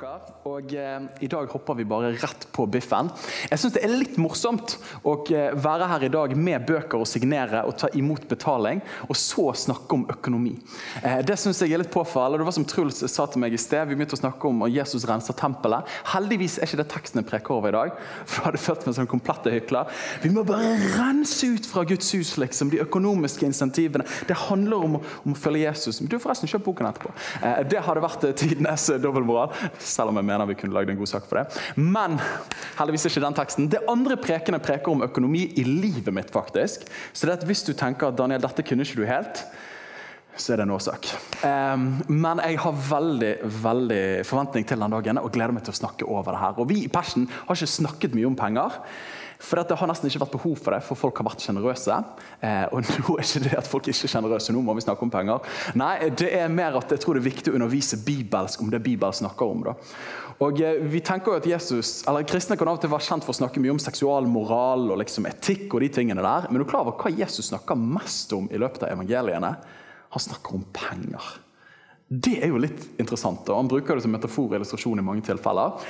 Dere. og eh, I dag hopper vi bare rett på biffen. Jeg synes Det er litt morsomt å eh, være her i dag med bøker og signere og ta imot betaling, og så snakke om økonomi. Eh, det synes jeg er litt påfallende. Det var som Truls sa til meg i sted. Vi begynte å snakke om at Jesus renser tempelet. Heldigvis er ikke det teksten jeg preker over i dag. for jeg hadde følt meg som komplette hykler. Vi må bare rense ut fra Guds hus, liksom, de økonomiske insentivene. Det handler om, om å følge Jesus. Du forresten kjøpt boken etterpå. Eh, det hadde vært tidenes dobbeltmoral. Selv om jeg mener vi kunne lagd en god sak for det. Men heldigvis ikke den teksten. Det andre prekene preker om økonomi i livet mitt, faktisk. Så det at hvis du tenker at Daniel, dette kunne ikke du helt, så er det en årsak. Um, men jeg har veldig veldig forventning til den dagen og gleder meg til å snakke over det her. Og Vi i Persen har ikke snakket mye om penger. For Det har nesten ikke vært behov for det, for folk har vært sjenerøse. Eh, og nå er ikke det at folk ikke er sjenerøse, nå må vi snakke om penger. Nei, det er mer at jeg tror det er viktig å undervise bibelsk om det Bibelen snakker om. da. Og eh, vi tenker jo at Jesus, eller Kristne kan av og til være kjent for å snakke mye om seksualmoral og liksom etikk. og de tingene der, Men du er klar over hva Jesus snakker mest om i løpet av evangeliene? Han snakker om penger. Det er jo litt interessant. og Han bruker det som metafor og illustrasjon i mange tilfeller.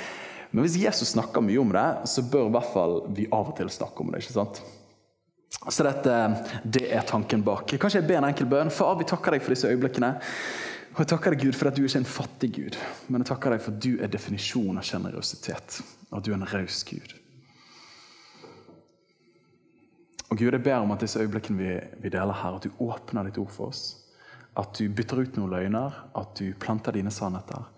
Men hvis Jesus snakker mye om det, så bør i hvert fall vi av og til snakke om det. ikke sant? Så dette, det er tanken bak. Kanskje jeg ber en enkel bønn. Far, vi takker deg for disse øyeblikkene. Og jeg takker deg, Gud, for at du er ikke er en fattig Gud, men jeg takker deg for at du er definisjonen av sjenerøsitet. Og at du er en raus Gud. Og Gud, jeg ber om at disse øyeblikkene vi, vi deler her, at du åpner ditt ord for oss. At du bytter ut noen løgner, at du planter dine sannheter.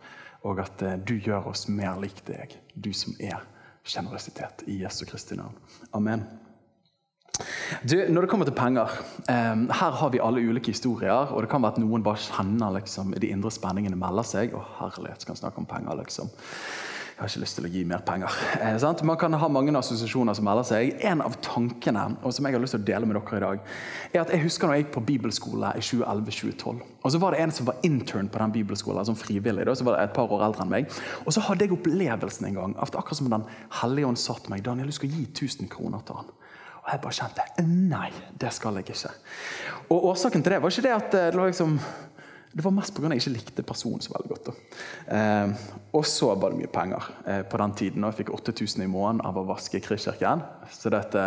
Og at eh, du gjør oss mer lik deg, du som er sjenerøsitet. I Jesu Kristi navn. Amen. Du, når det kommer til penger, um, Her har vi alle ulike historier. og Det kan være at noen bare kjenner liksom, de indre spenningene melder seg. Å herlighet, skal snakke om penger, liksom. Jeg har ikke lyst til å gi mer penger. Eh? Man kan ha mange assosiasjoner som melder seg. En av tankene og som jeg har lyst til å dele med dere i dag, er at jeg husker når jeg gikk på bibelskole i 2011-2012. Og så var det en som var intern på den bibelskolen, som frivillig. Da, så var det et par år eldre enn meg. Og så hadde jeg opplevelsen en gang at akkurat som Den hellige ånd sa til meg Daniel, du skal gi 1000 kroner til han. Og jeg bare kjente nei, det skal jeg ikke. Og Årsaken til det var ikke det at det var liksom det var mest pga. jeg ikke likte personen så veldig godt. Eh, og så var det mye penger eh, på den tiden. og Jeg fikk 8000 i måneden av å vaske Kristkirken. Så dette,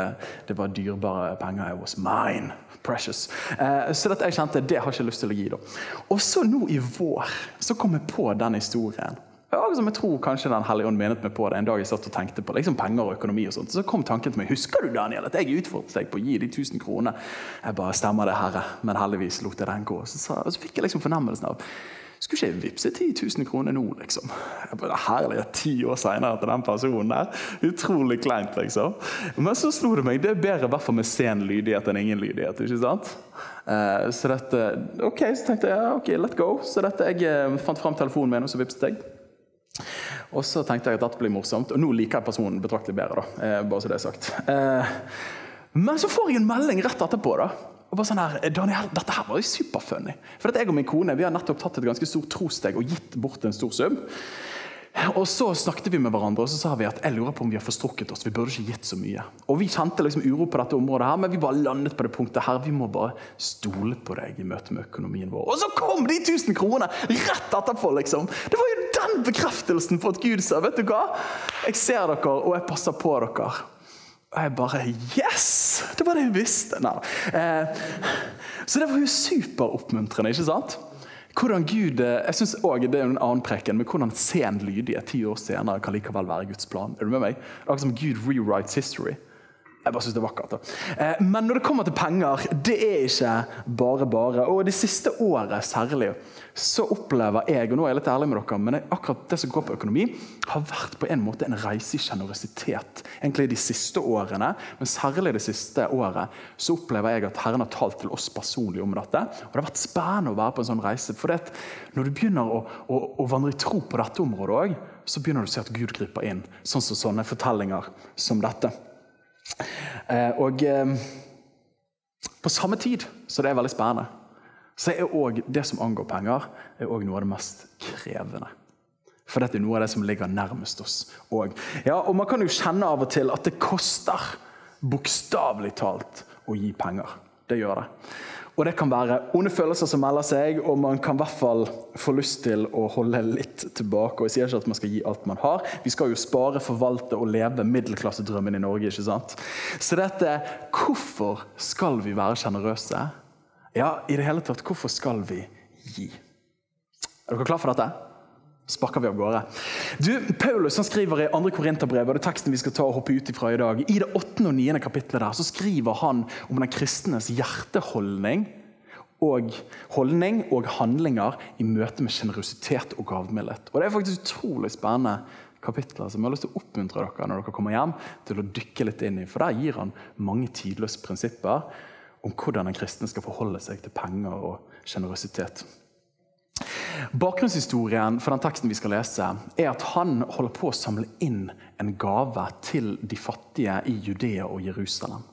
det var dyrebare penger. I was mine. Precious. Eh, så dette, jeg kjente det har jeg ikke lyst til å gi. da. Og så nå i vår så kom jeg på den historien. Ja, liksom, jeg tror kanskje Den hellige ånd menet meg på det en dag jeg satt og tenkte på liksom penger og økonomi. og sånt. Så kom tanken til meg husker du Daniel, at jeg utfordret deg på å gi de 1000 kroner. Jeg bare stemmer det, Herre. Men heldigvis lot jeg den gå. Så, så, så fikk jeg liksom fornemmelsen av skulle ikke jeg vippse 10 000 kroner nå, liksom? Jeg bare, Herlig, ti år seinere til den personen der. Utrolig kleint, liksom. Men så slo det meg det er bedre i hvert fall med sen lydighet enn ingen lydighet. ikke sant? Eh, så dette, ok, så tenkte jeg ok, let go. Så dette, jeg eh, fant fram telefonen min, og så vippset jeg. Og så tenkte jeg at dette blir morsomt, og nå liker jeg personen betraktelig bedre. da, eh, bare så det er sagt. Eh, men så får jeg en melding rett etterpå. da, og bare sånn her, Daniel, dette her var jo superfunny. For at jeg og min kone vi har nettopp tatt et ganske stort trosteg og gitt bort en stor sum. Og Så snakket vi med hverandre og så sa vi at jeg lurer på om vi har forstrukket oss. Vi burde ikke gitt så mye. Og Vi kjente liksom uro på dette området, her, men vi bare landet på det punktet her. Vi må bare stole på deg i møte med økonomien vår. Og så kom de 1000 kronene rett etterpå! liksom. Det var jo den bekreftelsen på at Gud sa vet du hva? Jeg ser dere, og jeg passer på dere. Og jeg bare Yes! Det var det hun visste. Eh, så det var jo superoppmuntrende, ikke sant? Hvordan Gud, jeg synes også, Det er en annen preken, men hvordan sen lydighet ti år senere kan likevel være Guds plan. Er du med meg? Akkurat som Gud rewrites history. Jeg bare synes det er vakkert. da. Eh, Men når det kommer til penger, det er ikke bare bare. Og det siste året særlig så opplever jeg, og nå er jeg litt ærlig med dere, men akkurat det som går på økonomi, har vært på en måte en reise i sjenerøsitet. Egentlig de siste årene, men særlig det siste året, så opplever jeg at Herren har talt til oss personlig om dette. Og det har vært spennende å være på en sånn reise. For det, når du begynner å, å, å vandre i tro på dette området òg, så begynner du å se at Gud griper inn. Sånn som sånne fortellinger som dette. Eh, og eh, på samme tid så det er veldig spennende, så er òg det som angår penger, er også noe av det mest krevende. For dette er noe av det som ligger nærmest oss òg. Ja, og man kan jo kjenne av og til at det koster, bokstavelig talt, å gi penger. Det gjør det. Og det kan være onde følelser som melder seg, og man kan i hvert fall få lyst til å holde litt tilbake. Og Jeg sier ikke at man skal gi alt man har. Vi skal jo spare, forvalte og leve middelklassedrømmen i Norge. ikke sant? Så dette Hvorfor skal vi være sjenerøse? Ja, i det hele tatt, hvorfor skal vi gi? Er dere klar for dette? Sparker vi av gårde. Du, Paulus han skriver i 2. Korinterbrev, og det er teksten vi skal ta og hoppe ut ifra i dag. I det 8. og 9. kapitlet der, så skriver han om den kristnes hjerteholdning og holdning og handlinger i møte med sjenerøsitet og gavmildhet. Og Det er faktisk utrolig spennende kapitler som jeg har lyst til å oppmuntre dere når dere kommer hjem, til å dykke litt inn i. For der gir han mange tidløse prinsipper om hvordan en kristen skal forholde seg til penger og sjenerøsitet. Bakgrunnshistorien for den teksten vi skal lese, er at han holder på å samle inn en gave til de fattige i Judea og Jerusalem.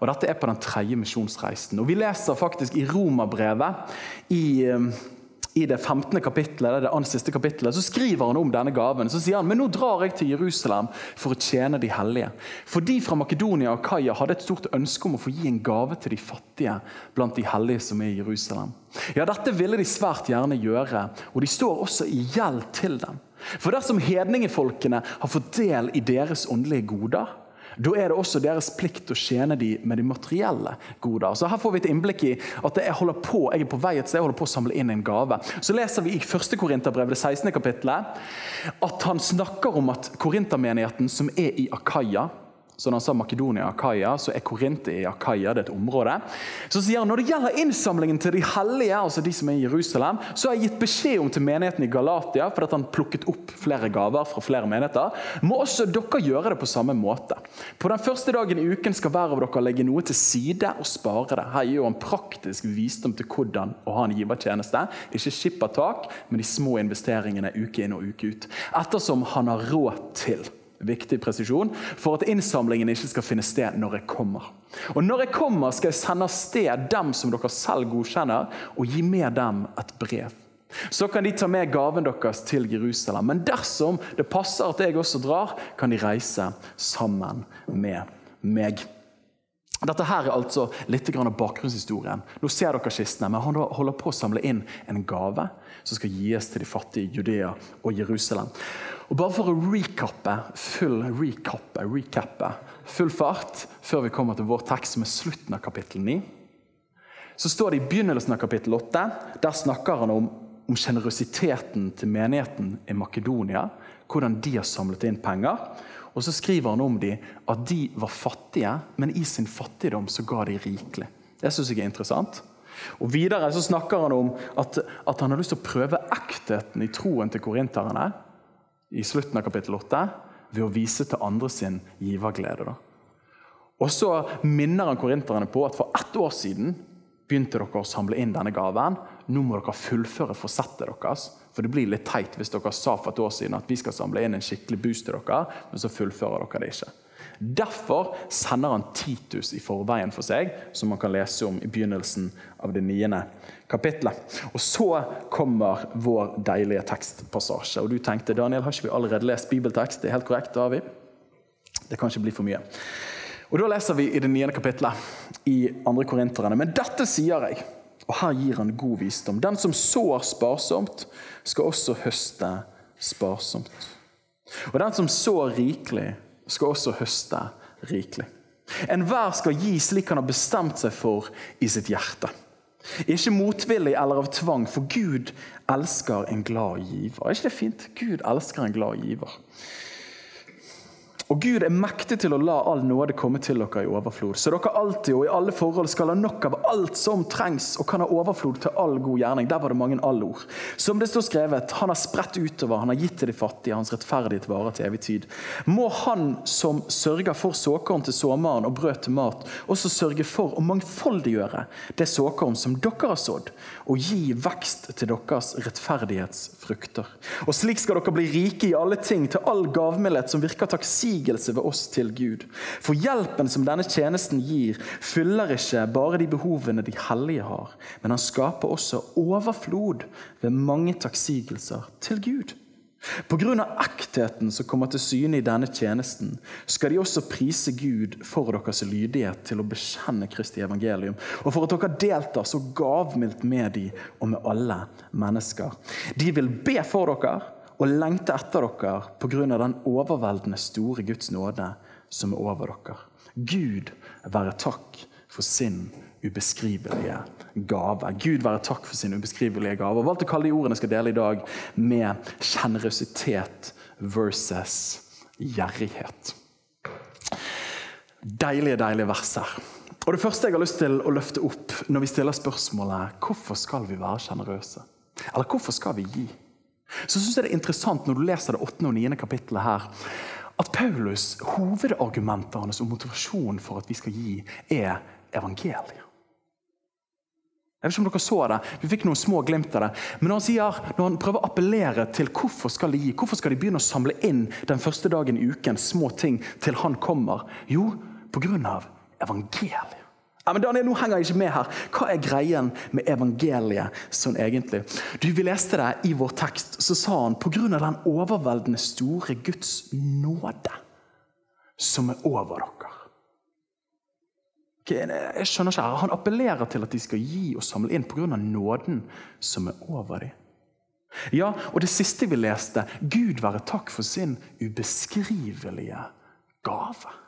Og Dette er på den tredje misjonsreisen. Og Vi leser faktisk i Romerbrevet, i i det 15. kapittelet, det det andre siste kapittelet, så skriver han om denne gaven. Så sier han men nå drar jeg til Jerusalem for å tjene de hellige. For de fra Makedonia og Kaia hadde et stort ønske om å få gi en gave til de fattige blant de hellige som er i Jerusalem. Ja, Dette ville de svært gjerne gjøre, og de står også i gjeld til dem. For dersom hedningefolkene har fått del i deres åndelige goder, da er det også deres plikt å tjene dem med de materielle goder. Så Her får vi et innblikk i at jeg holder på jeg er på vei et sted, jeg holder på å samle inn en gave. Så leser vi i 1. Korinterbrev, det 16. kapittelet, at han snakker om at korintermenigheten som er i Akaya så når han sa Makedonia og Akaia, så er Korint i Akaia det et område. Så sier han når det gjelder innsamlingen til de hellige, altså de som er i Jerusalem, så har jeg gitt beskjed om til menigheten i Galatia, for at han plukket opp flere gaver fra flere menigheter, må også dere gjøre det på samme måte. På den første dagen i uken skal hver av dere legge noe til side og spare det. Her gir han praktisk visdom til hvordan å ha en givertjeneste. Ikke skippertak, men de små investeringene uke inn og uke ut. Ettersom han har råd til viktig presisjon, for at innsamlingen ikke skal finne sted når jeg kommer. Og Når jeg kommer, skal jeg sende av sted dem som dere selv godkjenner, og gi med dem et brev. Så kan de ta med gaven deres til Jerusalem. Men dersom det passer at jeg også drar, kan de reise sammen med meg. Dette her er altså litt av bakgrunnshistorien. Nå ser dere kistene, men Han holder på å samle inn en gave som skal gis til de fattige i Judea og Jerusalem. Og Bare for å recappe, full recappe, recappe, full fart før vi kommer til vår tekst, som er slutten av kapittel 9, så står det i begynnelsen av kapittel 8 Der snakker han om, om sjenerøsiteten til menigheten i Makedonia. Hvordan de har samlet inn penger. Og så skriver han om de at de var fattige, men i sin fattigdom så ga de rikelig. Det syns jeg er interessant. Og Videre så snakker han om at, at han har lyst til å prøve ektheten i troen til korinterne i slutten av kapittel 8 ved å vise til andre sin giverglede. Og Så minner han korinterne på at for ett år siden begynte dere å samle inn denne gaven. Nå må dere fullføre forsettet deres. For det blir litt teit hvis dere sa for et år siden at vi skal samle inn en skikkelig boost til dere, men så fullfører dere det ikke. Derfor sender han Titus i forveien for seg, som man kan lese om i begynnelsen av det niende kapitlet. Og Så kommer vår deilige tekstpassasje. Og Du tenkte Daniel, har ikke vi allerede lest bibeltekst? Det er helt korrekt, det har vi. Det kan ikke bli for mye. Og Da leser vi i det niende kapitlet i andre korinterne. Men dette sier jeg, og her gir han god visdom. Den som sår sparsomt, skal også høste sparsomt. Og den som sår rikelig, skal også høste rikelig. Enhver skal gi slik han har bestemt seg for i sitt hjerte. Ikke motvillig eller av tvang, for Gud elsker en glad giver. Er ikke det fint? Gud elsker en glad giver. Og Gud er mektig til å la all nåde komme til dere i overflod, så dere alltid og i alle forhold skal ha nok av alt som trengs, og kan ha overflod til all god gjerning. Der var det mange all-ord. Som det står skrevet, han har spredt utover, han har gitt til de fattige, hans rettferdighet varer til evig tid. Må han som sørger for såkorn til sommeren og brød til mat, også sørge for å mangfoldiggjøre det såkorn som dere har sådd, og gi vekst til deres rettferdighetsfrukter. Og slik skal dere bli rike i alle ting, til all gavmildhet som virker takksig oppsigelse ved oss til Gud. For hjelpen som denne tjenesten gir, fyller ikke bare de behovene de hellige har, men han skaper også overflod ved mange takksigelser til Gud. Pga. ektheten som kommer til syne i denne tjenesten, skal de også prise Gud for deres lydighet til å bekjenne Kristi evangelium, og for at dere deltar så gavmildt med de og med alle mennesker. De vil be for dere og lengte etter dere pga. den overveldende store Guds nåde som er over dere. Gud være takk for sin ubeskrivelige gave. Gud være takk for sin ubeskrivelige gave. Og valgte å kalle de ordene jeg skal dele i dag, med sjenerøsitet versus gjerrighet. Deilige, deilige verser. Og Det første jeg har lyst til å løfte opp når vi stiller spørsmålet hvorfor skal vi være sjenerøse, eller hvorfor skal vi gi? Så synes jeg det er interessant når du leser det 8. og 9. kapittelet her, at Paulus' hovedargumenter hans og motivasjonen for at vi skal gi, er evangeliet. Jeg vet ikke om dere så det, Vi fikk noen små glimt av det. Men når han, sier, når han prøver å appellere til hvorfor skal de gi, hvorfor skal de begynne å samle inn den første dagen i uken små ting til han kommer? Jo, pga. evangeliet. Ja, men Daniel, nå henger jeg ikke med her. Hva er greien med evangeliet sånn egentlig? Du, Vi leste det i vår tekst, så sa han pga. den overveldende store Guds nåde som er over dere. Jeg skjønner ikke, Han appellerer til at de skal gi og samle inn pga. nåden som er over dem. Ja, og det siste vi leste, Gud være takk for sin ubeskrivelige gave.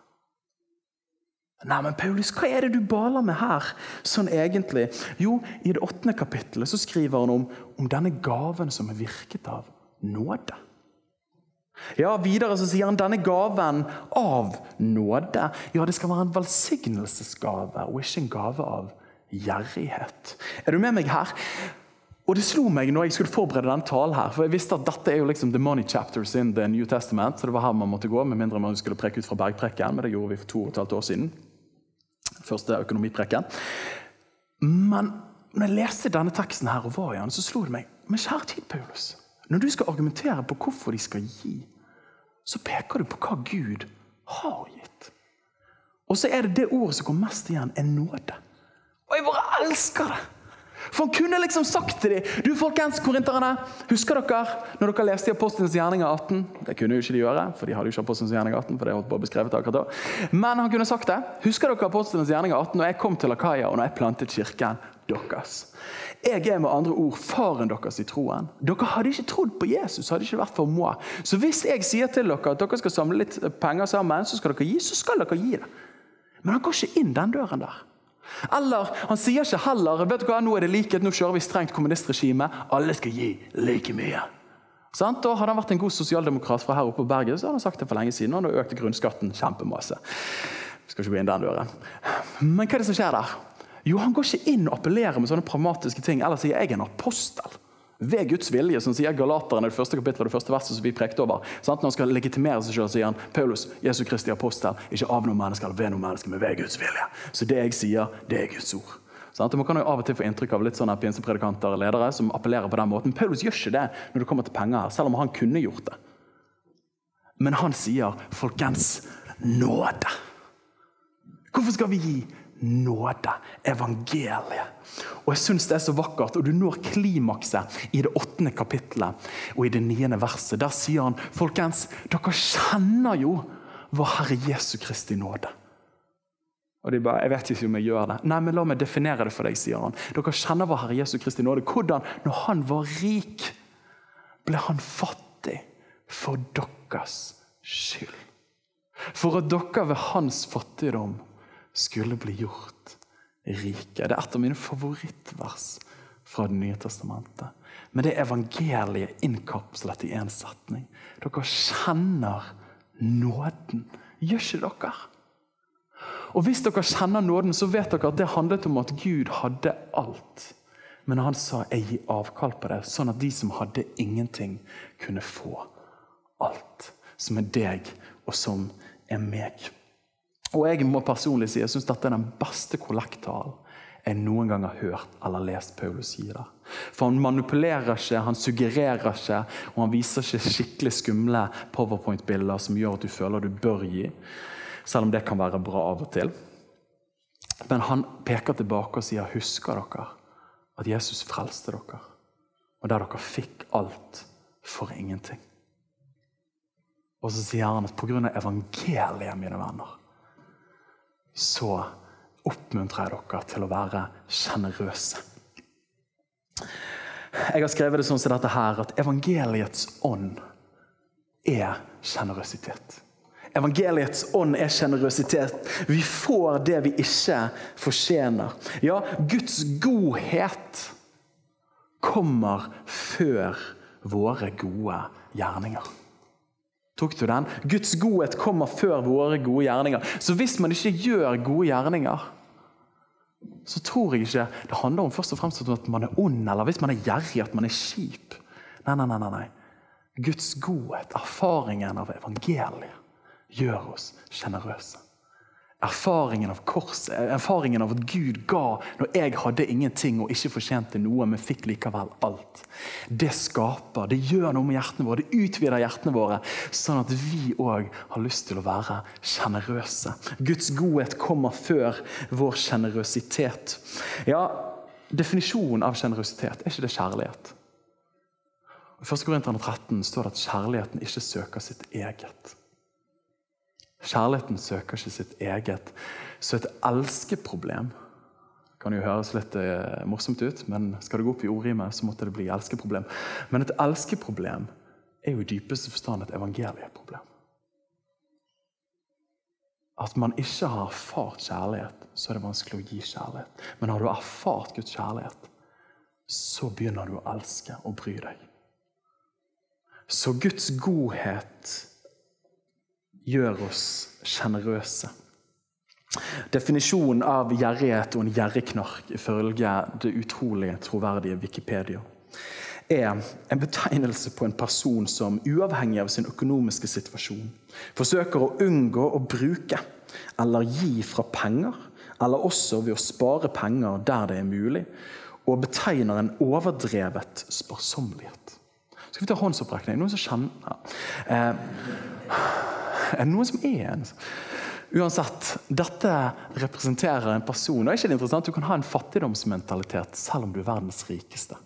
Nei, men Paulus, hva er det du baler med her? Sånn egentlig? Jo, i det åttende kapittelet så skriver han om, om denne gaven som er virket av nåde. Ja, Videre så sier han denne gaven av nåde. Ja, det skal være en velsignelsesgave og ikke en gave av gjerrighet. Er du med meg her? Og Det slo meg når jeg skulle forberede denne talen, her, for jeg visste at dette er jo liksom the money chapters in the New Testament. så det var her man måtte gå, Med mindre man skulle preke ut fra bergprekken. men det gjorde vi for to og et halvt år siden første økonomiprekken. Men når jeg leste denne teksten her og var i den, så slo det meg Men kjære tid, Paulus. Når du skal argumentere på hvorfor de skal gi, så peker du på hva Gud har gitt. Og så er det det ordet som går mest igjen, er nåde. Og jeg bare elsker det! For han kunne liksom sagt til dem Du folkens, korinterne, husker dere når dere leste i Apostelens gjerninger 18? Det kunne jo ikke de gjøre, for de hadde jo ikke Apostelens gjerninger 18. for det holdt på beskrevet akkurat da. Men han kunne sagt det. Husker dere Apostelens gjerninger 18 når jeg kom til Akaya og når jeg plantet kirken deres? Jeg er med andre ord faren deres i troen. Dere hadde ikke trodd på Jesus. hadde ikke vært for moi. Så hvis jeg sier til dere at dere skal samle litt penger sammen, så skal dere gi, så skal dere gi det. Men han går ikke inn den døren der. Eller han sier ikke heller vet du hva, nå er det likhet, nå kjører vi strengt kommunistregime. Alle skal gi like mye. Sånn? Da Hadde han vært en god sosialdemokrat fra her oppe på berget, så hadde han sagt det for lenge siden. Og han økte grunnskatten kjempemasse. Skal ikke gå inn den døren. Men hva er det som skjer der? Jo, Han går ikke inn og appellerer med sånne pragmatiske ting. Eller sier jeg er en apostel ved Guds vilje, som sier Galateren i det første kapittelet det første verset som vi prekte over. Sant? Når han skal legitimere seg selv, sier han Paulus, Jesu Kristi apostel, ikke av noen mennesker eller ved noen mennesker, men ved Guds vilje. Så det jeg sier, det er Guds ord. Sant? Man kan jo av og til få inntrykk av litt sånne pinsepredikanter og ledere som appellerer på den måten. Paulus gjør ikke det når det kommer til penger, her, selv om han kunne gjort det. Men han sier, folkens, nåde. Hvorfor skal vi gi nåde, evangeliet. Og jeg syns det er så vakkert, og du når klimakset i det åttende kapittelet og i det niende verset. Der sier han, folkens, dere kjenner jo vår Herre Jesu Kristi nåde. Og de bare, jeg vet ikke om jeg gjør det. Nei, men La meg definere det for deg, sier han. Dere kjenner vår Herre Jesu Kristi nåde. Hvordan, når han var rik, ble han fattig for deres skyld. For at dere ved hans fattigdom skulle bli gjort rike. Det er et av mine favorittvers fra Det nye testamentet. Men det er evangeliet innkapslet i én setning. Dere kjenner nåden. Gjør ikke dere? Og Hvis dere kjenner nåden, så vet dere at det handlet om at Gud hadde alt. Men han sa 'jeg gir avkall på det', sånn at de som hadde ingenting, kunne få alt. Som er deg, og som er meg. Og Jeg må personlig si jeg syns dette er den beste kollekttalen jeg noen gang har hørt eller lest Paulus si det. For han manipulerer ikke, han suggererer ikke, og han viser ikke skikkelig skumle powerpoint-bilder som gjør at du føler du bør gi, selv om det kan være bra av og til. Men han peker tilbake og sier, 'Husker dere at Jesus frelste dere?' Og der dere fikk alt for ingenting. Og så sier han at pga. evangeliet, mine venner, så oppmuntrer jeg dere til å være sjenerøse. Jeg har skrevet det sånn som dette her, at evangeliets ånd er sjenerøsitet. Evangeliets ånd er sjenerøsitet. Vi får det vi ikke fortjener. Ja, Guds godhet kommer før våre gode gjerninger. Tok du den? Guds godhet kommer før våre gode gjerninger. Så hvis man ikke gjør gode gjerninger, så tror jeg ikke det handler om først og fremst om at man er ond, eller hvis man er gjerrig, at man er kjip. Nei, nei, nei, nei. Guds godhet, erfaringen av evangeliet, gjør oss sjenerøse. Erfaringen av korset, erfaringen av at Gud ga når jeg hadde ingenting og ikke fortjente noe, men fikk likevel alt. Det skaper, det gjør noe med hjertene våre, det utvider hjertene våre, sånn at vi òg har lyst til å være sjenerøse. Guds godhet kommer før vår sjenerøsitet. Ja, definisjonen av sjenerøsitet, er ikke det kjærlighet? I 1. Korinterne 13 står det at kjærligheten ikke søker sitt eget. Kjærligheten søker ikke sitt eget. Så et elskeproblem kan jo høres litt eh, morsomt ut, men skal det gå opp i ordrimet, så måtte det bli elskeproblem. Men et elskeproblem er jo i dypeste forstand et evangelieproblem. At man ikke har erfart kjærlighet, så er det vanskelig å gi kjærlighet. Men har du erfart Guds kjærlighet, så begynner du å elske og bry deg. Så Guds godhet gjør oss sjenerøse. Definisjonen av gjerrighet og en gjerrigknark ifølge det utrolig troverdige Wikipedia er en betegnelse på en person som uavhengig av sin økonomiske situasjon forsøker å unngå å bruke eller gi fra penger, eller også ved å spare penger der det er mulig, og betegner en overdrevet sparsommelighet. Skal vi ta håndsopprekning? Noen som kjenner eh, er det noen som er en? Uansett, dette representerer en person. og er ikke det interessant? Du kan ha en fattigdomsmentalitet selv om du er verdens rikeste.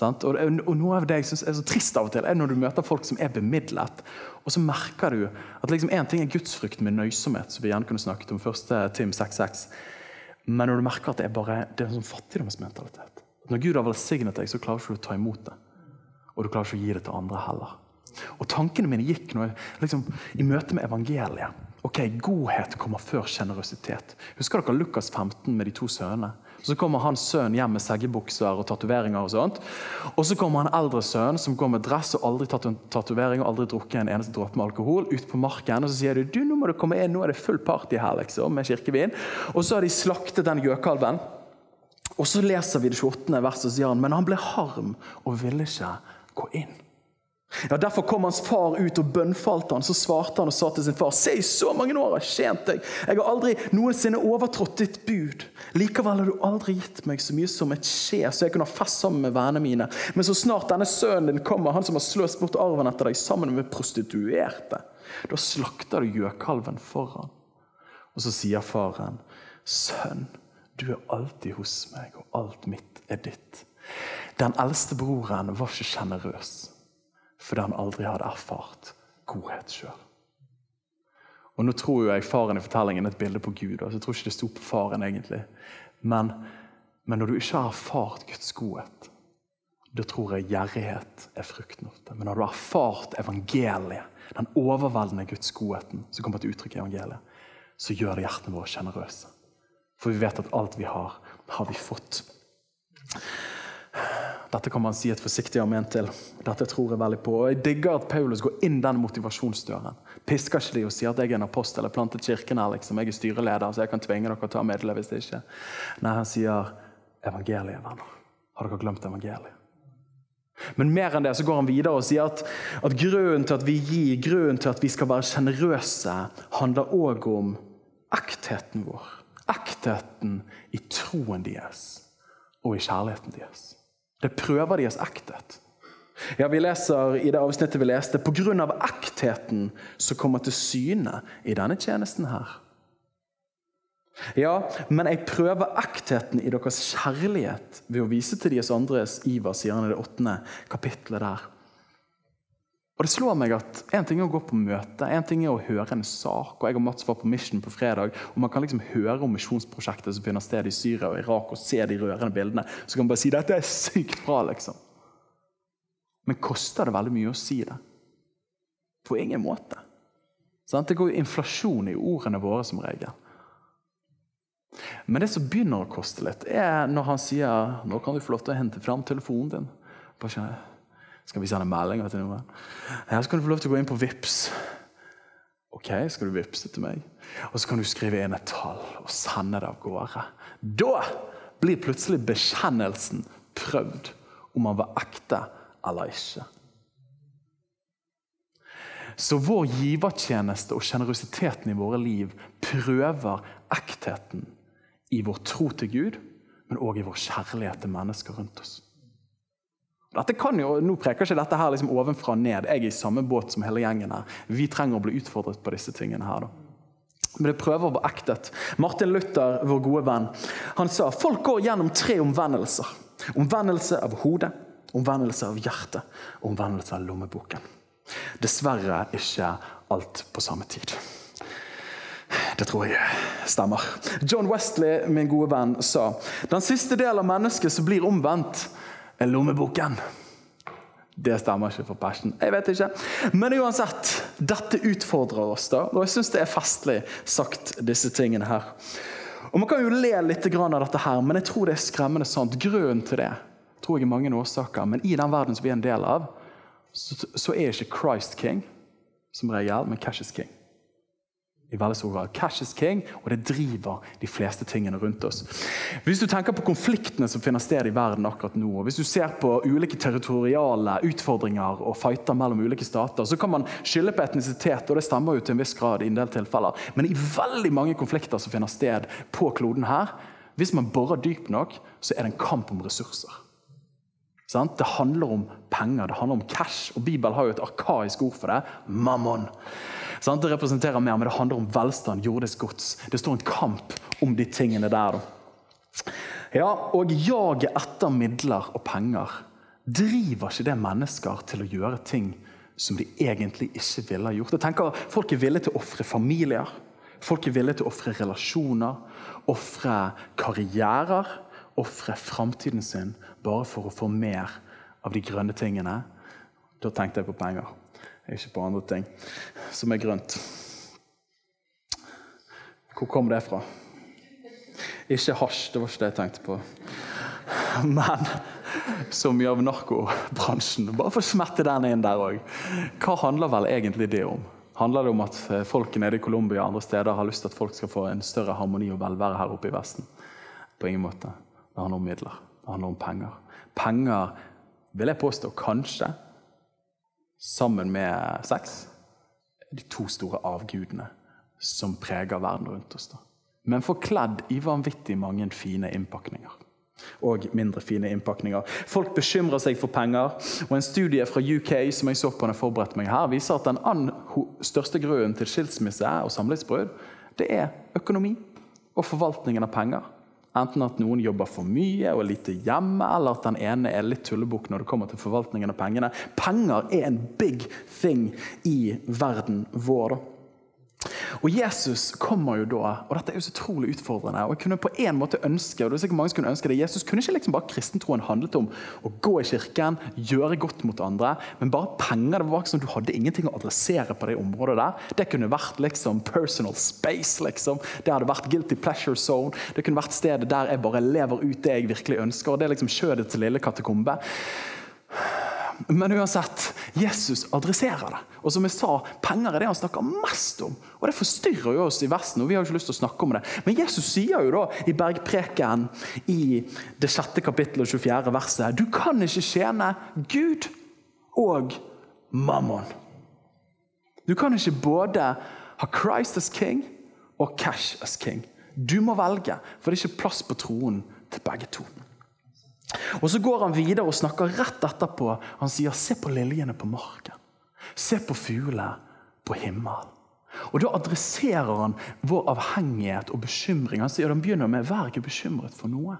Og, Noe av det jeg synes er så trist av og til, er når du møter folk som er bemidlet. Og så merker du at liksom ting er gudsfrykt med nøysomhet, som vi gjerne kunne snakket om første Tim 6.6. Men når du merker at det er bare det er en sånn fattigdomsmentalitet. Når Gud har velsignet deg, så klarer du ikke å ta imot det. Og du klarer ikke å gi det til andre heller. Og Tankene mine gikk nå, liksom, i møte med evangeliet. Ok, Godhet kommer før sjenerøsitet. Husker dere Lukas 15 med de to sønnene? Så kommer hans sønn hjem med seggebukser og tatoveringer. Og sånt. Og så kommer en eldre sønn som går med dress og aldri tatt tatovering og aldri drukket en eneste dråpe med alkohol, ut på marken. Og så sier de du, nå må du komme inn, nå er det full party her liksom, med kirkevin. Og så har de slaktet den gjøkalven. Og så leser vi det 28. verset, og sier han, men han ble harm og ville ikke gå inn. Ja, Derfor kom hans far ut og bønnfalte han. Så svarte han og sa til sin far.: Se, i så mange år har jeg tjent deg. Jeg har aldri noensinne overtrådt ditt bud. Likevel har du aldri gitt meg så mye som et skje, så jeg kunne ha fest sammen med vennene mine. Men så snart denne sønnen din kommer, han som har sløst bort arven etter deg, sammen med prostituerte, da slakter du gjøkalven foran. Og så sier faren, sønn, du er alltid hos meg, og alt mitt er ditt. Den eldste broren var ikke sjenerøs fordi han aldri hadde erfart godhet sjøl. Og Nå tror jo jeg faren i fortellingen et bilde på Gud. altså Jeg tror ikke det sto på faren, egentlig. Men, men når du ikke har erfart Guds godhet, da tror jeg gjerrighet er frukten det. Men når du har erfart evangeliet, den overveldende Guds godheten som kommer til uttrykk i evangeliet, så gjør det hjertene våre sjenerøse. For vi vet at alt vi har, har vi fått. Dette kan man si et forsiktig amen til. Dette tror jeg veldig på. Og Jeg digger at Paulus går inn den motivasjonsdøren. Pisker ikke de og sier at jeg er en apostel, jeg plantet kirken her, liksom. jeg er styreleder, så jeg kan tvinge dere å ta medle hvis det ikke. Nei, han sier evangeliet, venner. Har dere glemt evangeliet? Men mer enn det så går han videre og sier at, at grunnen til at vi gir, grunnen til at vi skal være sjenerøse, handler òg om ektheten vår. Ektheten i troen deres og i kjærligheten deres. Det prøver deres ekthet. Ja, Vi leser i det avsnittet vi leste pga. ektheten som kommer til syne i denne tjenesten her. Ja, men jeg prøver ektheten i deres kjærlighet ved å vise til deres andres iver, sier han i det åttende kapitlet der. Og det slår meg at En ting er å gå på møte, en ting er å høre en sak. og Jeg og Mats var på Mission på fredag, og man kan liksom høre om misjonsprosjektet som finner sted i Syria og Irak, og se de rørende bildene. Så kan man bare si dette er sykt bra, liksom. Men koster det veldig mye å si det? På ingen måte. Det går jo inflasjon i ordene våre som regel. Men det som begynner å koste litt, er når han sier nå kan du få lov til å hente fram telefonen din. Bare skal vi sende meldinger til noen? Ja, så kan du få lov til å gå inn på VIPS. Ok, skal du vippse til meg? Og så kan du skrive inn et tall og sende det av gårde. Da blir plutselig bekjennelsen prøvd om han var ekte eller ikke. Så vår givertjeneste og sjenerøsiteten i våre liv prøver ektheten i vår tro til Gud, men òg i vår kjærlighet til mennesker rundt oss. Dette kan jo, Nå preker ikke dette her liksom ovenfra og ned. Jeg er i samme båt som hele gjengen her. Vi trenger å bli utfordret på disse tingene her. da. Men det prøver å være ektet. Martin Luther, vår gode venn, han sa folk går gjennom tre omvendelser. Omvendelse av hodet, omvendelse av hjertet og omvendelse av lommeboken. Dessverre ikke alt på samme tid. Det tror jeg stemmer. John Wesley, min gode venn, sa den siste del av mennesket som blir omvendt, lommeboken. Det stemmer ikke for Passion. Jeg vet ikke. Men uansett, dette utfordrer oss. da, Og jeg syns det er festlig sagt, disse tingene her. Og Man kan jo le litt av dette, her, men jeg tror det er skremmende sant. Grunnen til det tror jeg er mange årsaker. Men i den verden som vi er en del av, så, så er ikke Christ king som regel, men Cash is king i veldig stor grad. Cash is king, og det driver de fleste tingene rundt oss. Hvis du tenker på konfliktene som finner sted i verden akkurat nå, og hvis du ser på ulike territoriale utfordringer og fighter mellom ulike stater, så kan man skylde på etnisitet, og det stemmer jo til en viss grad i en del tilfeller. Men i veldig mange konflikter som finner sted på kloden her, hvis man borer dypt nok, så er det en kamp om ressurser. Det handler om penger, det handler om cash. Og Bibelen har jo et arkaisk ord for det mammon. Det representerer mer, men det handler om velstand, jordisk gods. Det står en kamp om de tingene der. Ja, og jaget etter midler og penger driver ikke det mennesker til å gjøre ting som de egentlig ikke ville ha gjort. Jeg tenker Folk er villige til å ofre familier, folk er villige til å ofre relasjoner, ofre karrierer, ofre framtiden sin bare for å få mer av de grønne tingene. Da tenkte jeg på penger ikke på andre ting som er grønt. Hvor kom det fra? Ikke hasj, det var ikke det jeg tenkte på. Men så mye av narkobransjen. Bare for å smette den inn der òg. Hva handler vel egentlig det om? Handler det om at eh, folk nede i Colombia og andre steder har lyst til at folk skal få en større harmoni og velvære her oppe i Vesten? På ingen måte. Det handler om midler. Det handler om penger. Penger vil jeg påstå kanskje sammen med sex, de to store avgudene som preger verden rundt oss. Da. Men forkledd i vanvittig mange fine innpakninger. Og mindre fine innpakninger. Folk bekymrer seg for penger. og En studie fra UK som jeg så på når jeg forberedte meg her, viser at den største grunnen til skilsmisse og samlivsbrudd det er økonomi og forvaltningen av penger. Enten at noen jobber for mye og lite hjemme, eller at den ene er litt tullebukk når det kommer til forvaltningen av pengene. Penger er en big thing i verden vår. Og Jesus kommer jo da, og dette er jo så utrolig utfordrende. og jeg kunne på en måte ønske, og det er sikkert mange som kunne ønske det, Jesus kunne ikke liksom bare kristentroen handlet om å gå i kirken, gjøre godt mot andre, men bare penger. Det var ikke sånn Du hadde ingenting å adressere på det området der. Det kunne vært liksom personal space. liksom. Det hadde vært guilty pleasure zone. Det kunne vært stedet der jeg bare lever ut det jeg virkelig ønsker. og Det er liksom skjødets lille katakombe. Men uansett, Jesus adresserer det. Og som jeg sa, Penger er det han snakker mest om. Og Det forstyrrer jo oss i Vesten. og vi har jo ikke lyst til å snakke om det. Men Jesus sier jo da i Bergpreken i det sjette kapittelet 24. verset du kan ikke tjene Gud og mammon. Du kan ikke både ha Christ as king og cash as king. Du må velge, for det er ikke plass på troen til begge to. Og Så går han videre og snakker rett etterpå. Han sier, 'Se på liljene på marken. Se på fuglene på himmelen.' Og Da adresserer han vår avhengighet og bekymring. Han sier, han begynner med 'Vær ikke bekymret for noe'.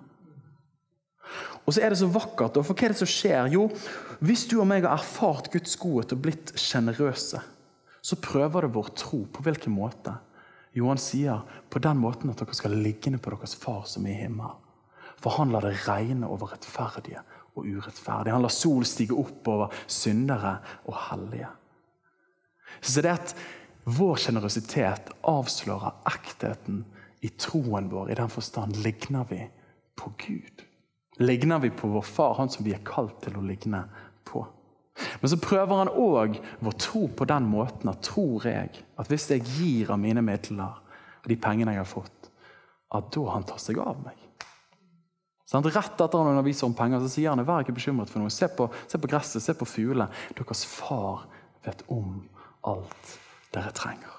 Og så er det så vakkert. for hva er det som skjer? Jo, Hvis du og meg har erfart Guds godhet og blitt sjenerøse, så prøver det vår tro. På hvilken måte? Jo, han sier på den måten at dere skal ligge på deres far som er i himmelen. For han lar det regne over rettferdige og urettferdige. Han lar sol stige opp over syndere og hellige. Så det at vår sjenerøsitet avslører ektheten i troen vår. I den forstand ligner vi på Gud. Ligner vi på vår far, han som vi er kalt til å ligne på. Men så prøver han òg vår tro på den måten at tror jeg at hvis jeg gir av mine midler og de pengene jeg har fått, at da han tar seg av meg. Sånn, rett etter han underviser om penger, så sier han vær ikke bekymret for noe. Se på, se på gresset, se på fuglene. Deres far vet om alt dere trenger.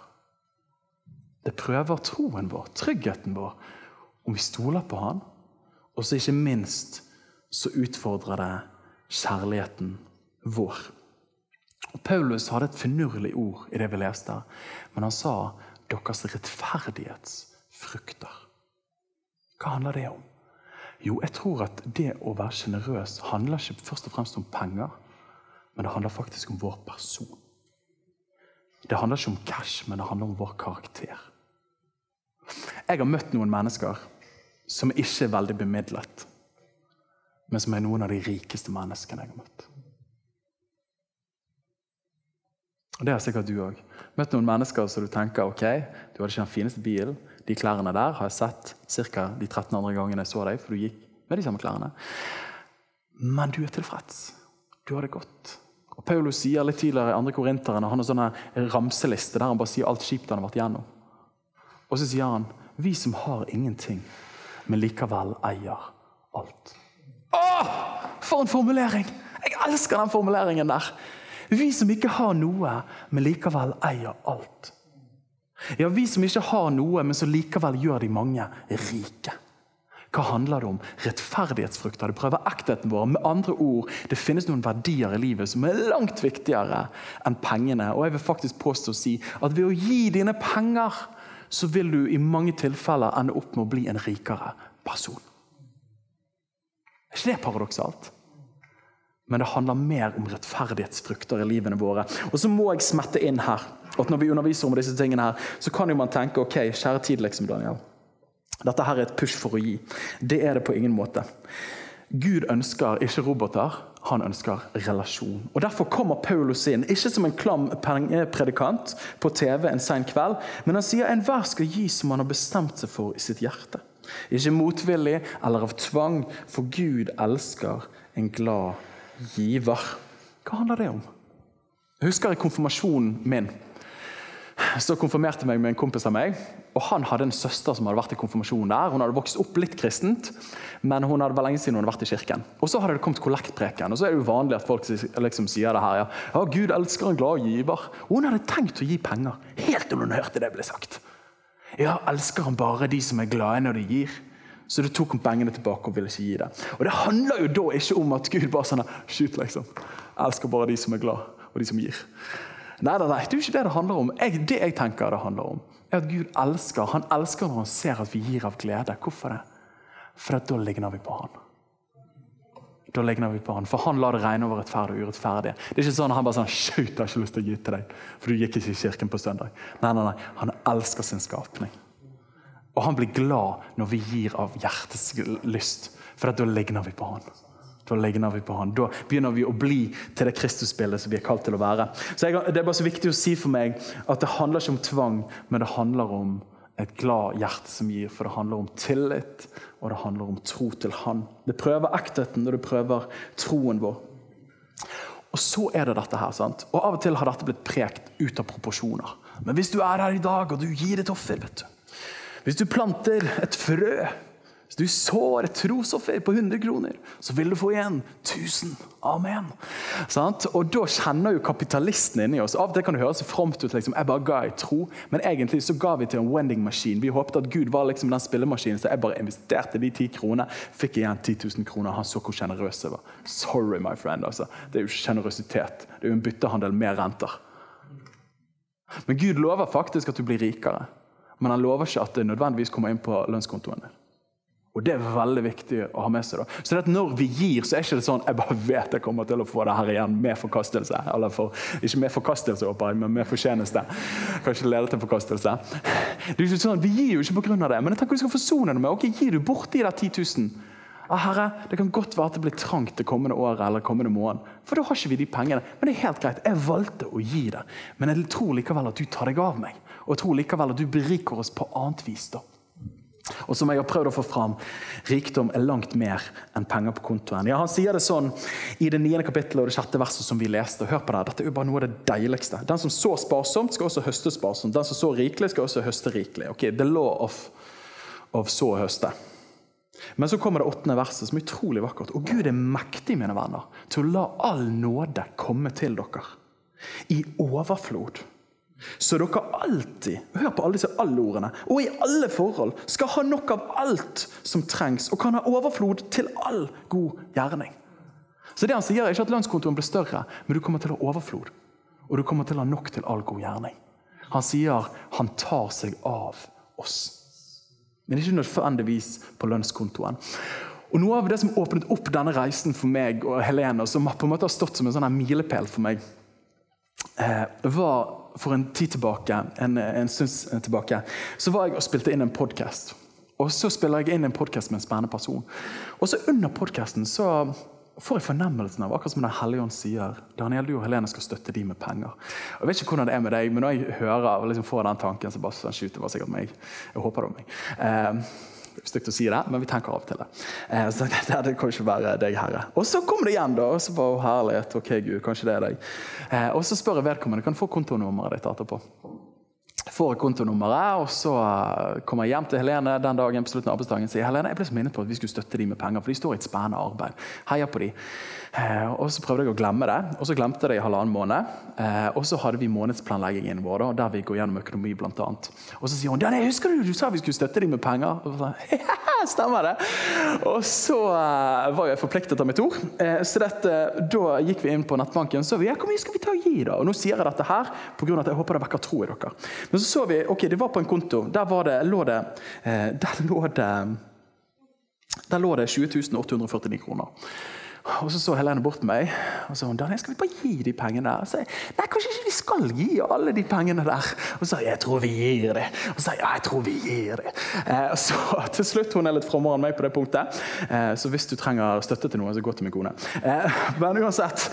Det prøver troen vår, tryggheten vår, om vi stoler på han. Og så ikke minst så utfordrer det kjærligheten vår. Og Paulus hadde et finurlig ord i det vi leste, men han sa deres rettferdighetsfrukter. Hva handler det om? Jo, jeg tror at det å være sjenerøs handler ikke først og fremst om penger, men det handler faktisk om vår person. Det handler ikke om cash, men det handler om vår karakter. Jeg har møtt noen mennesker som ikke er veldig bemidlet, men som er noen av de rikeste menneskene jeg har møtt. Og Det har sikkert du òg. Møtt noen mennesker som du tenker ok, du hadde ikke den fineste bilen, de klærne der har jeg sett ca. de 13 andre gangene jeg så deg, for du gikk med de samme klærne. Men du er tilfreds. Du har det godt. Og Paulus sier litt tidligere i 2. korinteren, han har sånne ramseliste der han bare sier alt kjipt han har vært igjennom. Og så sier han vi som har ingenting, men likevel eier alt. Åh, For en formulering! Jeg elsker den formuleringen der. Vi som ikke har noe, men likevel eier alt. Ja, Vi som ikke har noe, men som likevel gjør de mange rike. Hva handler det om? Rettferdighetsfrukter. Det prøver ektheten vår. Med andre ord, Det finnes noen verdier i livet som er langt viktigere enn pengene. Og jeg vil faktisk påstå å si at ved å gi dine penger, så vil du i mange tilfeller ende opp med å bli en rikere person. Er ikke det paradoksalt? Men det handler mer om rettferdighetsfrukter i livene våre. Og så må jeg smette inn her at når vi underviser om disse tingene her, så kan jo man tenke ok, kjære tid, liksom, Daniel. Dette her er et push for å gi. Det er det på ingen måte. Gud ønsker ikke roboter, han ønsker relasjon. Og Derfor kommer Paulus inn, ikke som en klam pengepredikant på TV en sen kveld, men han sier enhver skal gi som han har bestemt seg for i sitt hjerte. Ikke motvillig eller av tvang, for Gud elsker en glad giver. Hva handler det om? Jeg husker i konfirmasjonen min så konfirmerte meg med en kompis av meg. og Han hadde en søster som hadde vært i konfirmasjon der. Hun hadde vokst opp litt kristent, men hun hadde vært lenge siden hun hadde vært i kirken. Og Så hadde det kommet kollektpreken, og så er det jo vanlig at folk liksom sier det her. Ja, ja Gud elsker en glad giver. Og Hun hadde tenkt å gi penger, helt til hun hørte det ble sagt. Ja, elsker han bare de som er glade når de gir? Så det tok hun pengene tilbake og ville ikke gi det. Og Det handler jo da ikke om at Gud bare sånn Skyt, liksom. Jeg elsker bare de som er glad, og de som gir. Nei, nei, nei, det er jo ikke det det handler om. Jeg, det jeg tenker det handler om, er at Gud elsker. Han elsker når han ser at vi gir av glede. Hvorfor det? For da ligner vi på han. da ligner vi på han. For han lar det regne over rettferdige og urettferdige. Det er ikke sånn at Han bare sånn, Shoot, jeg har ikke lyst til å gi til deg, for du gikk ikke i kirken på søndag. Nei, nei, nei, Han elsker sin skapning. Og han blir glad når vi gir av hjertets lyst, for da ligner vi på han. Da ligner vi på han. Da begynner vi å bli til det Kristusbildet som vi er kalt til å være. Så jeg, Det er bare så viktig å si for meg at det handler ikke om tvang, men det handler om et glad hjerte som gir, for det handler om tillit, og det handler om tro til Han. Det prøver ektheten, og det prøver troen vår. Og så er det dette her, sant? Og Av og til har dette blitt prekt ut av proporsjoner. Men hvis du er her i dag, og du gir et offer vet du. Hvis du planter et frø hvis du sår et trosoffer på 100 kroner, så vil du få igjen 1000. Amen. Og Da kjenner jo kapitalisten inni oss. Av og til kan det høres fromt ut. liksom, jeg bare ga i tro, Men egentlig så ga vi til en wending-maskin. Vi håpet at Gud var liksom den spillemaskinen, så jeg bare investerte de ti kronene. Fikk igjen 10 000 kroner. Han så hvor sjenerøs jeg var. Sorry, my friend. altså. Det er jo sjenerøsitet. Det er jo en byttehandel med renter. Men Gud lover faktisk at du blir rikere. Men han lover ikke at det nødvendigvis kommer inn på lønnskontoen din. Og Det er veldig viktig å ha med seg. da. Så det Når vi gir, så er ikke det sånn jeg bare vet jeg kommer til å få det her igjen med forkastelse. Eller for, ikke med forkastelse, håper jeg, men med fortjeneste. Kanskje lede til forkastelse. Det er ikke sånn, Vi gir jo ikke pga. det, men jeg tenker vi skal forsone det med ok, gir du bort de der 10 000 ah, Herre, Det kan godt være at det blir trangt det kommende året eller kommende måned. For da har ikke vi de pengene. Men det er helt greit. Jeg valgte å gi det. Men jeg tror likevel at du tar deg av meg. Og jeg tror likevel at du beriker oss på annet vis. da. Og som jeg har prøvd å få fram, rikdom er langt mer enn penger på kontoen. Ja, Han sier det sånn i det niende kapittelet og det sjette verset som vi leste. Hør på det, Dette er jo bare noe av det deiligste. Den som så sparsomt, skal også høste sparsomt. Den som så rikelig, skal også høste rikelig. Ok, The law of, of så og høste. Men så kommer det åttende verset, som er utrolig vakkert. Og Gud er mektig, mine venner, til å la all nåde komme til dere. I overflod så dere alltid, hør på alle disse alle-ordene, og i alle forhold skal ha nok av alt som trengs, og kan ha overflod til all god gjerning. Så det Han sier er ikke at lønnskontoen blir større, men du kommer til å ha overflod. Og du kommer til å ha nok til all god gjerning. Han sier han tar seg av oss. Men ikke nødvendigvis på lønnskontoen. Og Noe av det som åpnet opp denne reisen for meg og Helene, og som på en måte har stått som en sånn milepæl for meg, eh, var for en tid tilbake, en, en stund tilbake, så var jeg og spilte inn en podkast. Og så spiller jeg inn en podkast med en spennende person. Og så under podkasten så får jeg fornemmelsen av akkurat som Den hellige ånd sier Daniel, du og Helene skal støtte de med penger. Jeg vet ikke hvordan det er med deg, men når jeg hører og liksom får den tanken, så bare sånn, det sikkert meg. Jeg håper det var meg. Eh, stygt å si det, men vi tenker av og til det. Eh, så det, det, kan ikke være deg, Herre. Og så kommer det igjen, da. Og så bare herlighet. Ok, Gud, kanskje det er deg. Eh, og så spør jeg vedkommende kan få kontonummeret ditt etterpå. Får jeg kontonummeret, og så eh, kommer jeg hjem til Helene den dagen på slutten av arbeidsdagen sier Helene, jeg ble så minnet på at vi skulle støtte dem med penger, for de står i et spennende arbeid. Heia på dem. Eh, og Så prøvde jeg å glemme det, og så glemte jeg det i halvannen måned. Eh, og så hadde vi månedsplanleggingen vår, der vi går gjennom økonomi bl.a. Og så sier hun ja, husker du du sa vi skulle støtte dem med penger. Og så, ja, stemmer det. Og så uh, var jeg forpliktet av mitt ord. Så dette, da gikk vi inn på nettbanken så vi, ja, hvor mye skal vi ta og gi. da? Og Nå sier jeg dette her pga. at jeg håper det vekker tro i dere. Men så så vi, ok, det var på en konto. Der, det, lå, det, der lå det der lå det 20 849 kroner. Og Så så Helene bort på meg og sa hun, Daniel, skal vi bare gi de pengene der. Så Nei, kanskje ikke vi skal gi alle de pengene der. Og så sa jeg jeg tror vi gir det. Og så sa jeg ja, jeg tror vi gir det. Eh, og så Til slutt hun er litt frommere enn meg på det punktet. Eh, så hvis du trenger støtte til noe, så gå til min kone. Eh, men uansett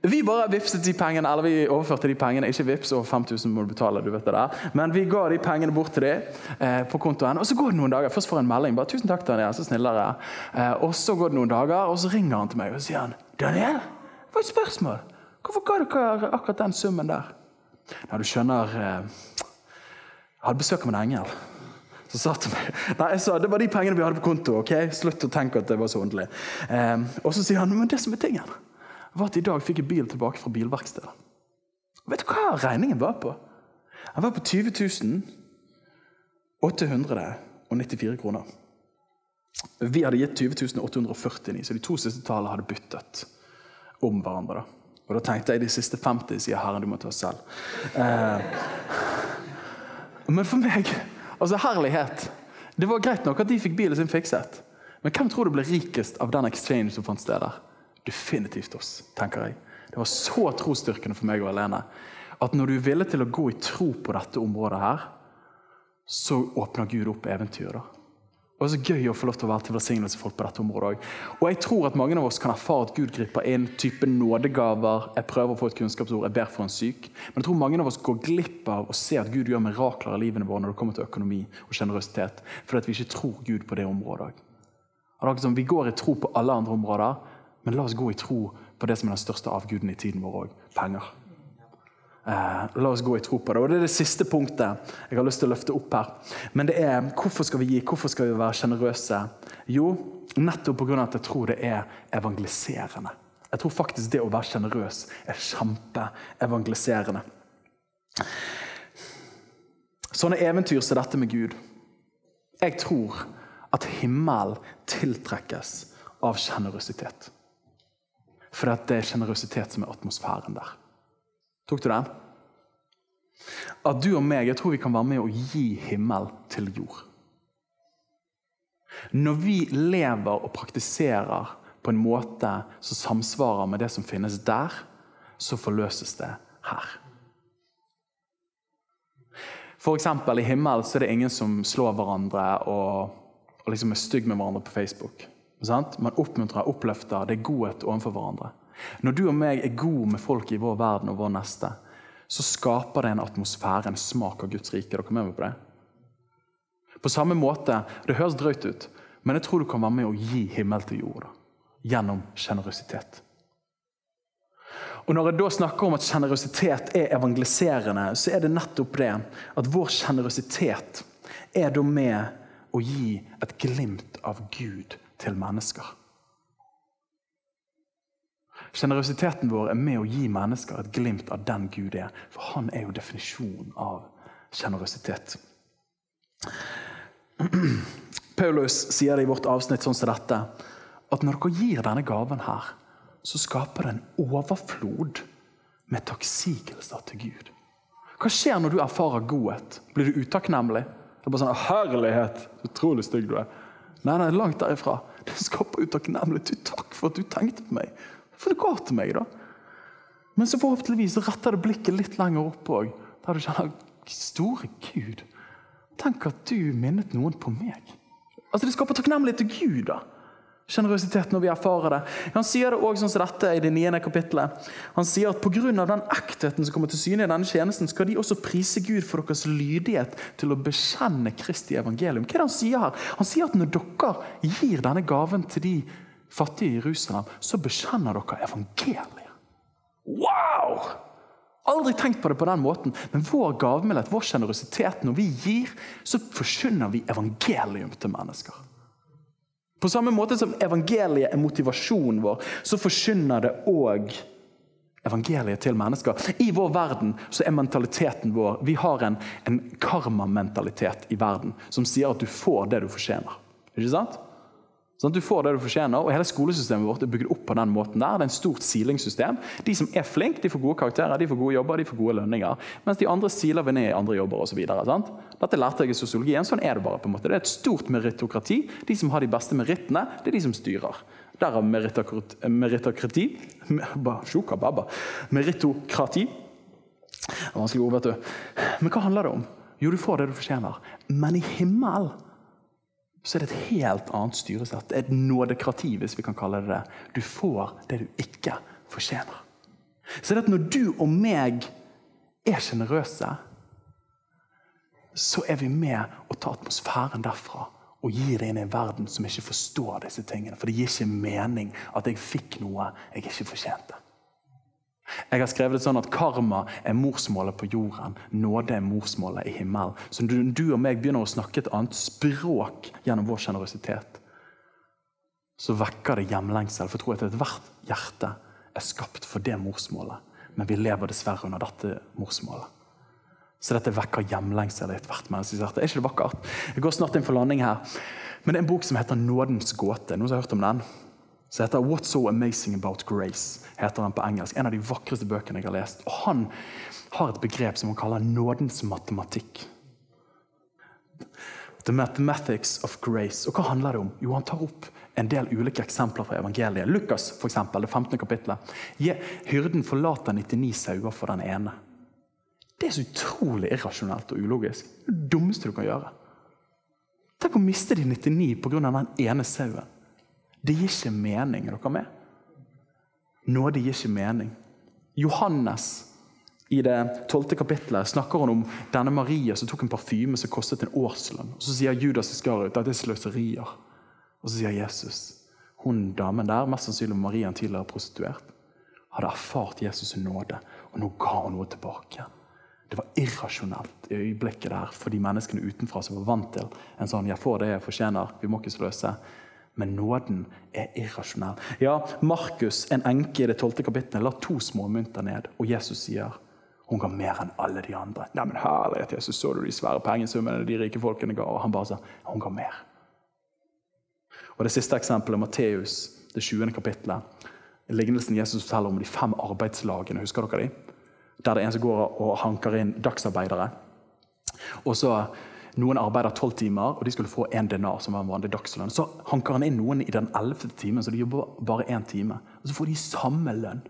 vi bare vipset de pengene, eller vi overførte de pengene. Ikke vips over 5000 må du betale. du vet det der. Men vi ga de pengene bort til dem eh, på kontoen. Og så går det noen dager. Først får jeg en melding. bare, 'Tusen takk, Daniel, så snillere. Eh, og så går det noen dager, og så ringer han til meg og sier han, 'Daniel, det var et spørsmål. Hvorfor ga dere akkurat den summen der?' Ja, du skjønner eh, Jeg hadde besøk av en engel. Så sa til meg Nei, jeg sa det var de pengene vi hadde på konto. ok? Slutt å tenke at det var så underlig. Eh, og så sier han men det som er tingen var at i dag fikk jeg bilen tilbake fra bilverkstedet. Vet du hva regningen var på? Den var på 20 894 kroner. Vi hadde gitt 20 849, så de to siste tallene hadde byttet om hverandre. Og da tenkte jeg de siste 50 sier Herren, du må ta oss selv. Eh, men for meg Altså, herlighet. Det var greit nok at de fikk bilen sin fikset. Men hvem tror du ble rikest av den exchange som fant sted der? Definitivt oss, tenker jeg. Det var så trosstyrkende for meg og Helene at når du er villig til å gå i tro på dette området her, så åpner Gud opp eventyr. Det er så gøy å få lov til å være til velsignelse for folk på dette området òg. Og jeg tror at mange av oss kan erfare at Gud griper inn, type nådegaver. Jeg prøver å få et kunnskapsord, jeg ber for en syk. Men jeg tror mange av oss går glipp av å se at Gud gjør mirakler i livene våre når det kommer til økonomi og sjenerøsitet, fordi vi ikke tror Gud på det området òg. Vi går i tro på alle andre områder, men la oss gå i tro på det som er den største avguden i tiden vår òg penger. Eh, la oss gå i tro på det. Og Det er det siste punktet jeg har lyst til å løfte opp her. Men det er hvorfor skal vi gi, hvorfor skal vi være sjenerøse? Jo, nettopp pga. at jeg tror det er evangeliserende. Jeg tror faktisk det å være sjenerøs er kjempeevangeliserende. Sånne eventyr som dette med Gud. Jeg tror at himmelen tiltrekkes av sjenerøsitet. For det er sjenerøsitet som er atmosfæren der. Tok du den? At du og meg jeg tror vi kan være med å gi himmel til jord. Når vi lever og praktiserer på en måte som samsvarer med det som finnes der, så forløses det her. Eksempel, I himmelen så er det ingen som slår hverandre og, og liksom er stygg med hverandre på Facebook. Sant? Man oppmuntrer, oppløfter, det er godhet overfor hverandre. Når du og meg er gode med folk i vår verden og vår neste, så skaper det en atmosfære, en smak av Guds rike. Er dere med på det? På samme måte, Det høres drøyt ut, men jeg tror du kan være med å gi himmel til jord da, gjennom sjenerøsitet. Og Når jeg da snakker om at sjenerøsitet er evangeliserende, så er det nettopp det at vår sjenerøsitet er da med å gi et glimt av Gud til mennesker. Sjenerøsiteten vår er med å gi mennesker et glimt av den Gud er. For han er jo definisjonen av sjenerøsitet. Paulus sier det i vårt avsnitt sånn som dette, at når dere gir denne gaven her, så skaper det en overflod med takksigelser til Gud. Hva skjer når du erfarer godhet? Blir du utakknemlig? Det er bare sånn, Herlighet! Utrolig stygg du er. Nei, nei, langt derifra. Det skaper utakknemlighet. Takk for at du tenkte på meg. For det går til meg, da. Men så forhåpentligvis retter det blikket litt lenger opp òg. Der du kjenner Store Gud, tenk at du minnet noen på meg. Altså Det skaper takknemlighet til Gud. da. Sjenerøsitet når vi erfarer det. Han sier det også sånn som dette i det niende kapittelet. Han sier at pga. den ektheten som kommer til syne i denne tjenesten, skal de også prise Gud for deres lydighet til å bekjenne Kristi evangelium. Hva er det Han sier her? Han sier at når dere gir denne gaven til de fattige i Jerusalem, så bekjenner dere evangeliet. Wow! Aldri tenkt på det på den måten, men vår gavmildhet, vår sjenerøsitet, når vi gir, så forkynner vi evangelium til mennesker. På samme måte som evangeliet er motivasjonen vår, så forkynner det òg evangeliet til mennesker. I vår verden så er mentaliteten vår Vi har en, en karmamentalitet i verden som sier at du får det du fortjener. Ikke sant? Sånn at du får det du fortjener, og Hele skolesystemet vårt er bygd opp på den måten. der. Det er en stort silingssystem. De som er flinke, de får gode karakterer, de får gode jobber, de får gode lønninger. Mens de andre siler vi ned i andre jobber osv. Dette lærte jeg i sosiologien. Sånn er det bare. på en måte. Det er et stort meritokrati. De som har de beste merittene, det er de som styrer. Derav meritokrati. Meritokrati. Vanskelig ord, vet du. Men hva handler det om? Jo, du får det du fortjener. Men i himmelen så er det et helt annet styresett. Et nådekrati, hvis vi kan kalle det det. Du får det du ikke fortjener. Så det at når du og meg er sjenerøse, så er vi med å ta atmosfæren derfra og gi det inn i en verden som ikke forstår disse tingene. For det gir ikke mening at jeg fikk noe jeg ikke fortjente. Jeg har skrevet det sånn at Karma er morsmålet på jorden. Nåde er morsmålet i himmelen. Så du, du og meg begynner å snakke et annet språk gjennom vår sjenerøsitet, så vekker det hjemlengsel. For jeg at ethvert hjerte er skapt for det morsmålet. Men vi lever dessverre under dette morsmålet. Så dette vekker hjemlengsel i ethvert menneskes hjerte. Er ikke det vakkert? Jeg går snart inn for landing her. Men det er en bok som heter 'Nådens gåte'. Noen som har hørt om den? Som heter 'What's So Amazing About Grace'. heter den på engelsk. En av de vakreste bøkene jeg har lest. Og Han har et begrep som han kaller nådens matematikk. The Mathematics of Grace. Og hva handler det om? Jo, Han tar opp en del ulike eksempler fra evangeliet. Lukas, for eksempel, det 15. kapittelet. Hyrden forlater 99 sauer for den ene. Det er så utrolig irrasjonelt og ulogisk. Det dummeste du kan gjøre. Tenk å miste de 99 pga. den ene sauen. Det gir ikke mening. Er dere med? Nåde gir ikke mening. Johannes i det tolvte kapittelet snakker han om denne Maria som tok en parfyme som kostet en årslønn. Så sier Judas Iskariot at det er sløserier. Og så sier Jesus hun damen der, mest sannsynlig Maria en tidligere prostituert, hadde erfart Jesus' nåde, og nå ga hun noe tilbake. Det var irrasjonelt i øyeblikket der for de menneskene utenfra som var vant til en sånn 'jeg får det jeg fortjener, vi må ikke sløse'. Men nåden er irrasjonell. Ja, Markus, en enke i det tolvte kapittelet, la to små mynter ned, og Jesus sier hun ga mer enn alle de andre. Nei, men herlighet, Jesus, Så du de svære pengesummene de rike folkene ga? Og han bare sa hun ga mer. Og Det siste eksempelet, Matteus, det 20. kapittelet. Lignelsen Jesus forteller om de fem arbeidslagene. Husker dere de? Der det er en som går og hanker inn dagsarbeidere. Og så Noen arbeider tolv timer, og de skulle få én denar. som var en vanlig dagslønn. Så hanker han inn noen i den ellevte timen, så de jobber bare én time. Og så får de samme lønn.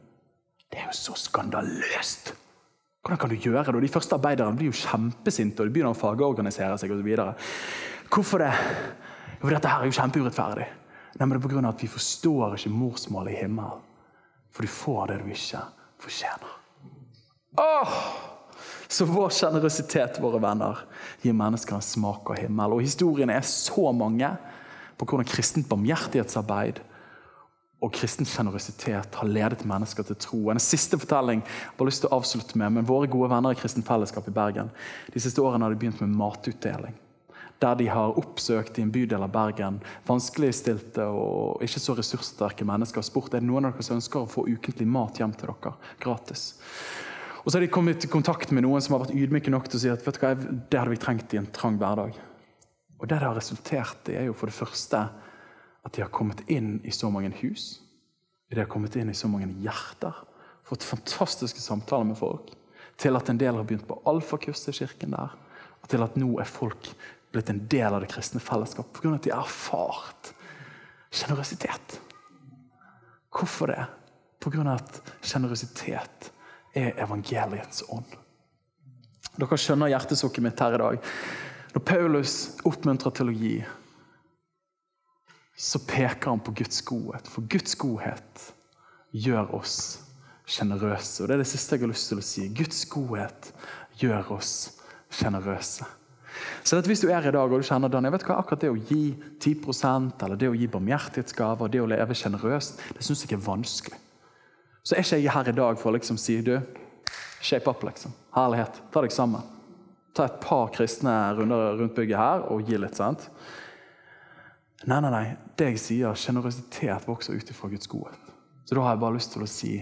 Det er jo så skandaløst! Hvordan kan du gjøre det? De første arbeiderne blir jo kjempesinte og de begynner å fagorganisere seg. Og så Hvorfor det? For dette her er jo kjempeurettferdig. Nei, men det er på grunn av at Vi forstår ikke morsmålet i himmelen. For du får det du ikke fortjener. Åh! Så vår sjenerøsitet, våre venner, gir mennesker en smak av himmel. Og Historiene er så mange på hvordan kristent barmhjertighetsarbeid og kristen sjenerøsitet har ledet mennesker til tro. En siste fortelling jeg har lyst til å avslutte med, men Våre gode venner i Kristent Fellesskap i Bergen de siste årene har de begynt med matutdeling. Der de har oppsøkt i en bydel av Bergen vanskeligstilte og ikke så ressurssterke mennesker og spurt er det noen av dere som ønsker å få ukentlig mat hjem til dere gratis. Og så har de kommet i kontakt med noen som har vært ydmyke nok til å si at vet du hva, det hadde vi trengt i en trang hverdag. Og Det det har resultert i, er jo for det første at de har kommet inn i så mange hus. De har kommet inn i så mange hjerter. Fått fantastiske samtaler med folk. Til at en del har begynt på alfakurset i kirken der. Og til at nå er folk blitt en del av det kristne fellesskapet pga. at de har erfart sjenerøsitet. Hvorfor det? Pga. at sjenerøsitet er evangeliets ånd. Dere skjønner hjertesukket mitt her i dag. Når Paulus oppmuntrer til å gi, så peker han på Guds godhet. For Guds godhet gjør oss sjenerøse. Og det er det siste jeg har lyst til å si. Guds godhet gjør oss sjenerøse. Så Hvis du er i dag og du kjenner Dan, jeg vet hva, akkurat det å gi 10% eller det å gi barmhjertighetsgaver, det å leve sjenerøst, det syns jeg er vanskelig. Så er ikke jeg her i dag for å liksom si du, shape up, liksom. Herlighet. Ta deg sammen. Ta et par kristne runder rundt bygget her og gi litt. sant? Nei, nei, nei. Det jeg sier, sjenerøsitet vokser ut ifra Guds godhet. Så da har jeg bare lyst til å si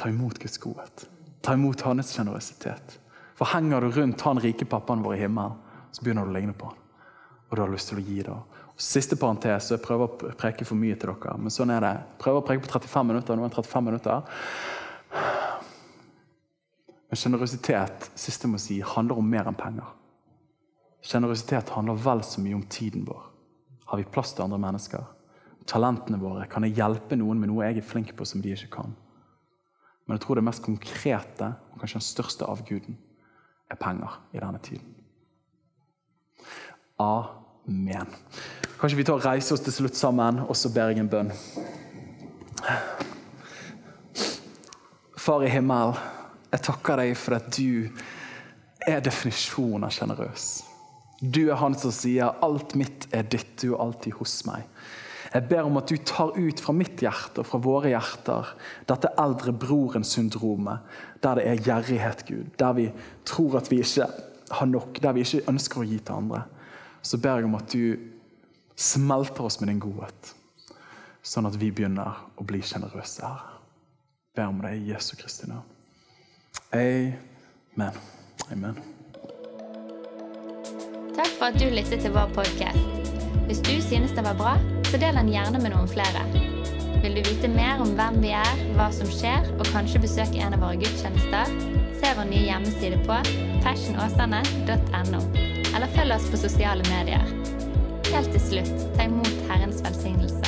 ta imot Guds godhet. Ta imot hans sjenerøsitet. For henger du rundt han rike pappaen vår i himmelen, så begynner du å ligne på han. Og du har lyst til å gi det. Siste parentes, jeg prøver å preke for mye til dere. Men sånn er det. Prøver å preke på 35 minutter. Nå er det 35 minutter. Men sjenerøsitet siste jeg si, handler om mer enn penger. Sjenerøsitet handler vel så mye om tiden vår. Har vi plass til andre mennesker? Talentene våre? Kan jeg hjelpe noen med noe jeg er flink på som de ikke kan? Men jeg tror det mest konkrete og kanskje den største avguden er penger i denne tiden. Amen. Kanskje vi tar og reiser oss til slutt sammen, og så ber jeg en bønn. Far i himmel, jeg takker deg for at du er definisjonen av sjenerøs. Du er han som sier 'alt mitt er ditt, du er alltid hos meg'. Jeg ber om at du tar ut fra mitt hjerte og fra våre hjerter dette eldre broren-syndromet, der det er gjerrighet, Gud. Der vi tror at vi ikke har nok, der vi ikke ønsker å gi til andre. Så ber jeg om at du smelter oss med din godhet, sånn at vi begynner å bli sjenerøse her. Ber om det i Jesu Kristi navn. Amen. Amen. Takk for at du lyttet til vår podkast. Hvis du synes den var bra, så del den gjerne med noen flere. Vil du vite mer om hvem vi er, hva som skjer, og kanskje besøke en av våre gudstjenester? Se vår nye hjemmeside på fashionåsane.no, eller følg oss på sosiale medier. Helt til slutt, ta imot Herrens velsignelse.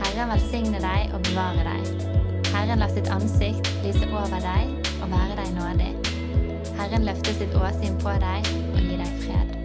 Herren velsigne deg og bevare deg. Herren la sitt ansikt lyse over deg og være deg nådig. Herren løfter sitt åsyn på deg og gir deg fred.